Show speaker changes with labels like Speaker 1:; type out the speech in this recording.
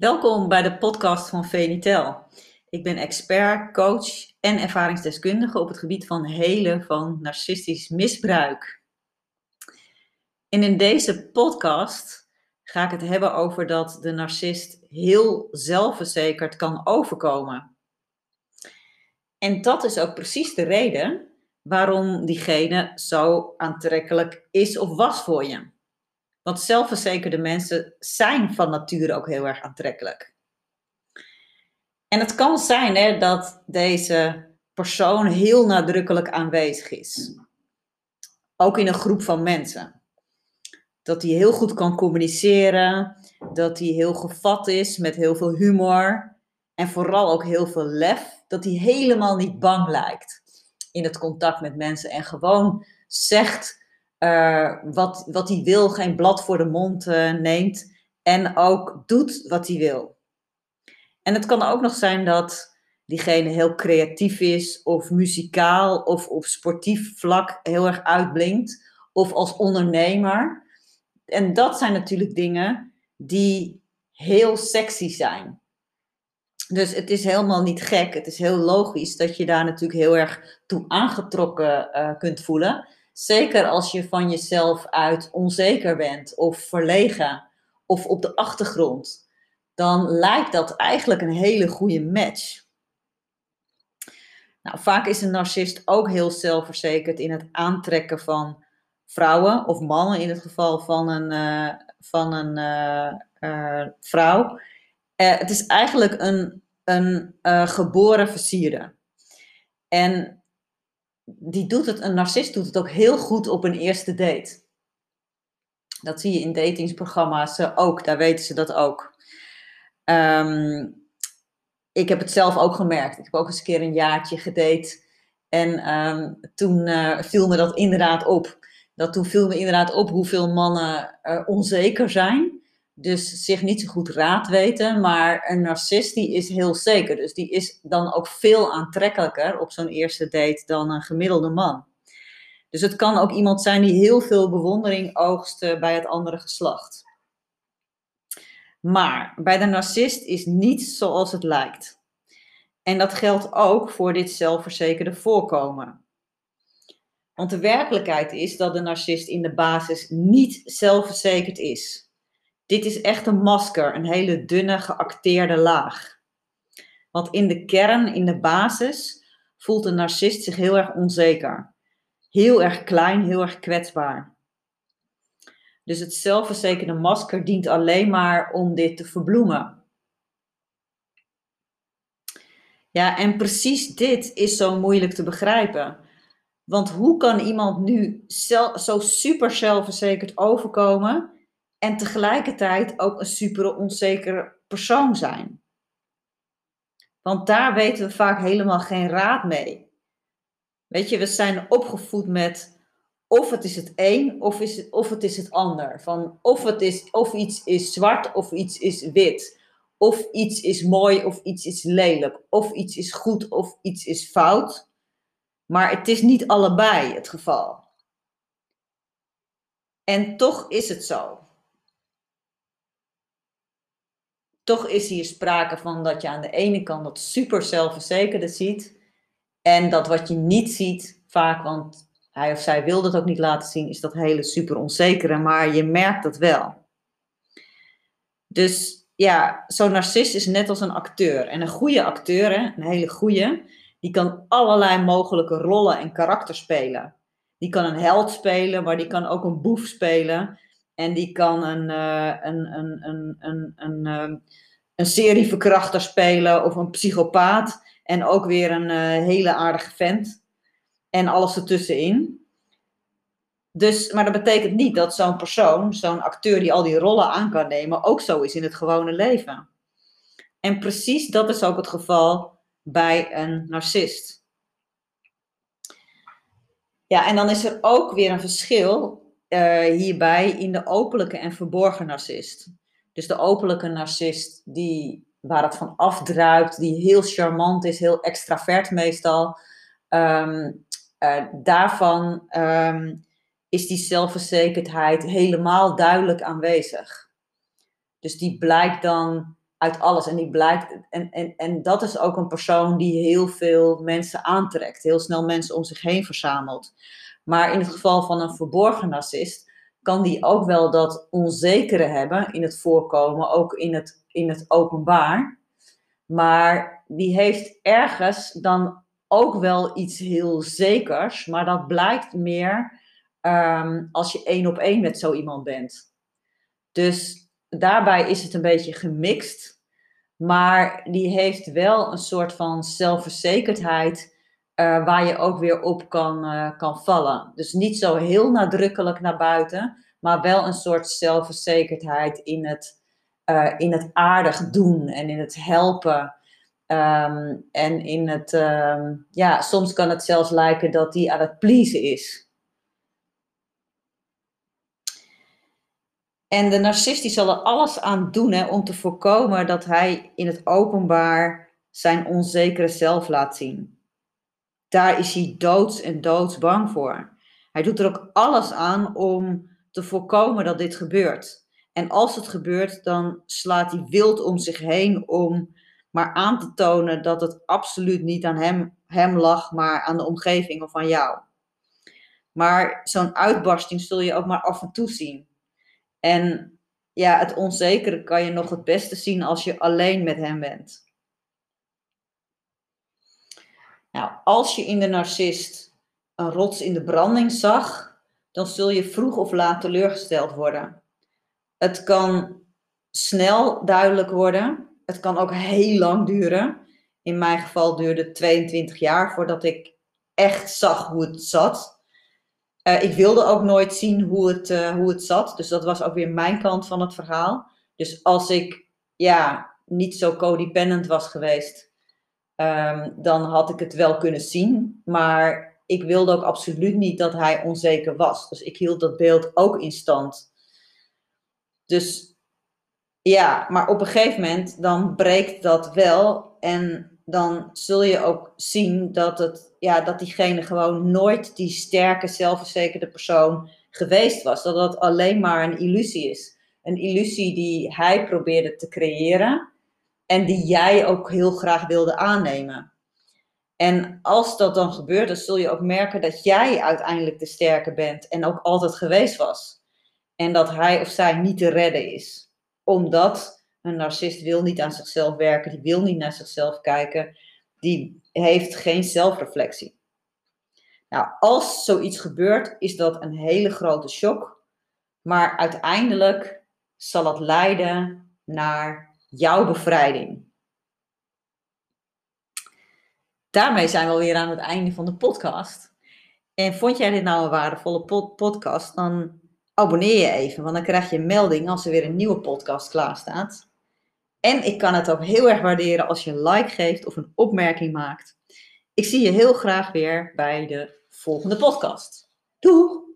Speaker 1: Welkom bij de podcast van Venitel. Ik ben expert, coach en ervaringsdeskundige op het gebied van helen van narcistisch misbruik. En in deze podcast ga ik het hebben over dat de narcist heel zelfverzekerd kan overkomen. En dat is ook precies de reden waarom diegene zo aantrekkelijk is of was voor je. Want zelfverzekerde mensen zijn van nature ook heel erg aantrekkelijk. En het kan zijn hè, dat deze persoon heel nadrukkelijk aanwezig is. Ook in een groep van mensen. Dat hij heel goed kan communiceren, dat hij heel gevat is met heel veel humor en vooral ook heel veel lef. Dat hij helemaal niet bang lijkt in het contact met mensen en gewoon zegt uh, wat, wat hij wil, geen blad voor de mond uh, neemt en ook doet wat hij wil. En het kan ook nog zijn dat diegene heel creatief is of muzikaal of op sportief vlak heel erg uitblinkt of als ondernemer. En dat zijn natuurlijk dingen die heel sexy zijn. Dus het is helemaal niet gek. Het is heel logisch dat je daar natuurlijk heel erg toe aangetrokken uh, kunt voelen. Zeker als je van jezelf uit onzeker bent of verlegen of op de achtergrond, dan lijkt dat eigenlijk een hele goede match. Nou, vaak is een narcist ook heel zelfverzekerd in het aantrekken van vrouwen of mannen in het geval van een, uh, van een uh, uh, vrouw. het is eigenlijk een, een geboren versierde. En die doet het, een narcist doet het ook heel goed op een eerste date. Dat zie je in datingsprogramma's eh, ook, daar weten ze dat ook. Ehm, ik heb het zelf ook gemerkt. Ik heb ook eens een keer een jaartje gedate. En um, toen uh, viel me dat inderdaad op. Dat toen viel me inderdaad op hoeveel mannen uh, onzeker zijn dus zich niet zo goed raad weten. Maar een narcist die is heel zeker. Dus die is dan ook veel aantrekkelijker op zo'n eerste date dan een gemiddelde man. Dus het kan ook iemand zijn die heel veel bewondering oogst bij het andere geslacht. Maar bij de narcist is niets zoals het lijkt. En dat geldt ook voor dit zelfverzekerde voorkomen. Want de werkelijkheid is dat de narcist in de basis niet zelfverzekerd is. Dit is echt een masker, een hele dunne geacteerde laag. Want in de kern, in de basis, voelt een narcist zich heel erg onzeker. Heel erg klein, heel erg kwetsbaar. Dus het zelfverzekerde masker dient alleen maar om dit te verbloemen. Ja, en precies dit is zo moeilijk te begrijpen. Want hoe kan iemand nu zo super zelfverzekerd overkomen en tegelijkertijd ook een super onzekere persoon zijn. Want daar weten we vaak helemaal geen raad mee. Weet je, we zijn opgevoed met of het is het een of, is het, of het is het ander. Van of, het is, of iets is zwart of iets is wit. Of iets is mooi of iets is lelijk. Of iets is goed of iets is fout. Maar het is niet allebei het geval. En toch is het zo. Toch is hier sprake van dat je aan de ene kant dat super zelfverzekerde ziet. En dat wat je niet ziet, vaak, want hij of zij wil dat ook niet laten zien, is dat hele super onzekere. Maar je merkt dat wel. Dus ja, zo'n narcist is net als een acteur. En een goede acteur, een hele goede, die kan allerlei mogelijke rollen en karakters spelen. Die kan een held spelen, maar die kan ook een boef spelen. En die kan een, uh, een, een, een, een, een, ehm, een serieverkrachter spelen of een psychopaat. En ook weer een uh, hele aardige vent. En alles ertussenin. Dus, maar dat betekent niet dat zo'n persoon, zo'n acteur die al die rollen aan kan nemen, ook zo is in het gewone leven. En precies dat is ook het geval bij een narcist. Ja, en dan is er ook weer een verschil uh, hierbij in de openlijke en verborgen narcist. Dus de openlijke narcist, die, waar het van afdruipt, die heel charmant is, heel extravert meestal. Um, uh, daarvan um, is die zelfverzekerdheid helemaal duidelijk aanwezig. Dus die blijkt dan uit alles. En die blijkt, en, en, en dat is ook een persoon die heel veel mensen aantrekt, heel snel mensen om zich heen verzamelt. Maar in het geval van een verborgen narcist kan die ook wel dat onzekere hebben in het voorkomen, ook in het, in het openbaar. Maar die heeft ergens dan ook wel iets heel zekers, maar dat blijkt meer ehm, als je één op één met zo iemand bent. Dus daarbij is het een beetje gemixt, maar die heeft wel een soort van zelfverzekerdheid uh, waar je ook weer op kan, uh, kan vallen. Dus niet zo heel nadrukkelijk naar buiten, maar wel een soort zelfverzekerdheid in het, uh, in het aardig doen en in het helpen. Um, en in het, um, ja, soms kan het zelfs lijken dat die aan het pleasen is. En de narcist zal er alles aan doen hè, om te voorkomen dat hij in het openbaar zijn onzekere zelf laat zien. Daar is hij doods en doods bang voor. Hij doet er ook alles aan om te voorkomen dat dit gebeurt. En als het gebeurt, dan slaat hij wild om zich heen om maar aan te tonen dat het absoluut niet aan hem, hem lag, maar aan de omgeving of aan jou. Maar zo'n uitbarsting zul je ook maar af en toe zien. En ja, het onzekere kan je nog het beste zien als je alleen met hem bent. Nou, als je in de narcist een rots in de branding zag, dan zul je vroeg of laat teleurgesteld worden. Het kan snel duidelijk worden. Het kan ook heel lang duren. In mijn geval duurde het 22 jaar voordat ik echt zag hoe het zat. Uh, ik wilde ook nooit zien hoe het, uh, hoe het zat. Dus dat was ook weer mijn kant van het verhaal. Dus als ik ja, niet zo codependent was geweest, um, dan had ik het wel kunnen zien. Maar ik wilde ook absoluut niet dat hij onzeker was. Dus ik hield dat beeld ook in stand. Dus ja, maar op een gegeven moment dan breekt dat wel. En dan zul je ook zien dat, het, ja, dat diegene gewoon nooit die sterke, zelfverzekerde persoon geweest was. Dat dat alleen maar een illusie is. Een illusie die hij probeerde te creëren en die jij ook heel graag wilde aannemen. En als dat dan gebeurt, dan zul je ook merken dat jij uiteindelijk de sterke bent en ook altijd geweest was. En dat hij of zij niet te redden is. Omdat een narcist wil niet aan zichzelf werken, die wil niet naar zichzelf kijken, die heeft geen zelfreflectie. Nou, als zoiets gebeurt, is dat een hele grote shock, maar uiteindelijk zal het leiden naar jouw bevrijding. Daarmee zijn we alweer aan het einde van de podcast. En vond jij dit nou een waardevolle podcast, dan abonneer je even, want dan krijg je een melding als er weer een nieuwe podcast klaar staat. En ik kan het ook heel erg waarderen als je een like geeft of een opmerking maakt. Ik zie je heel graag weer bij de volgende podcast. Doeg!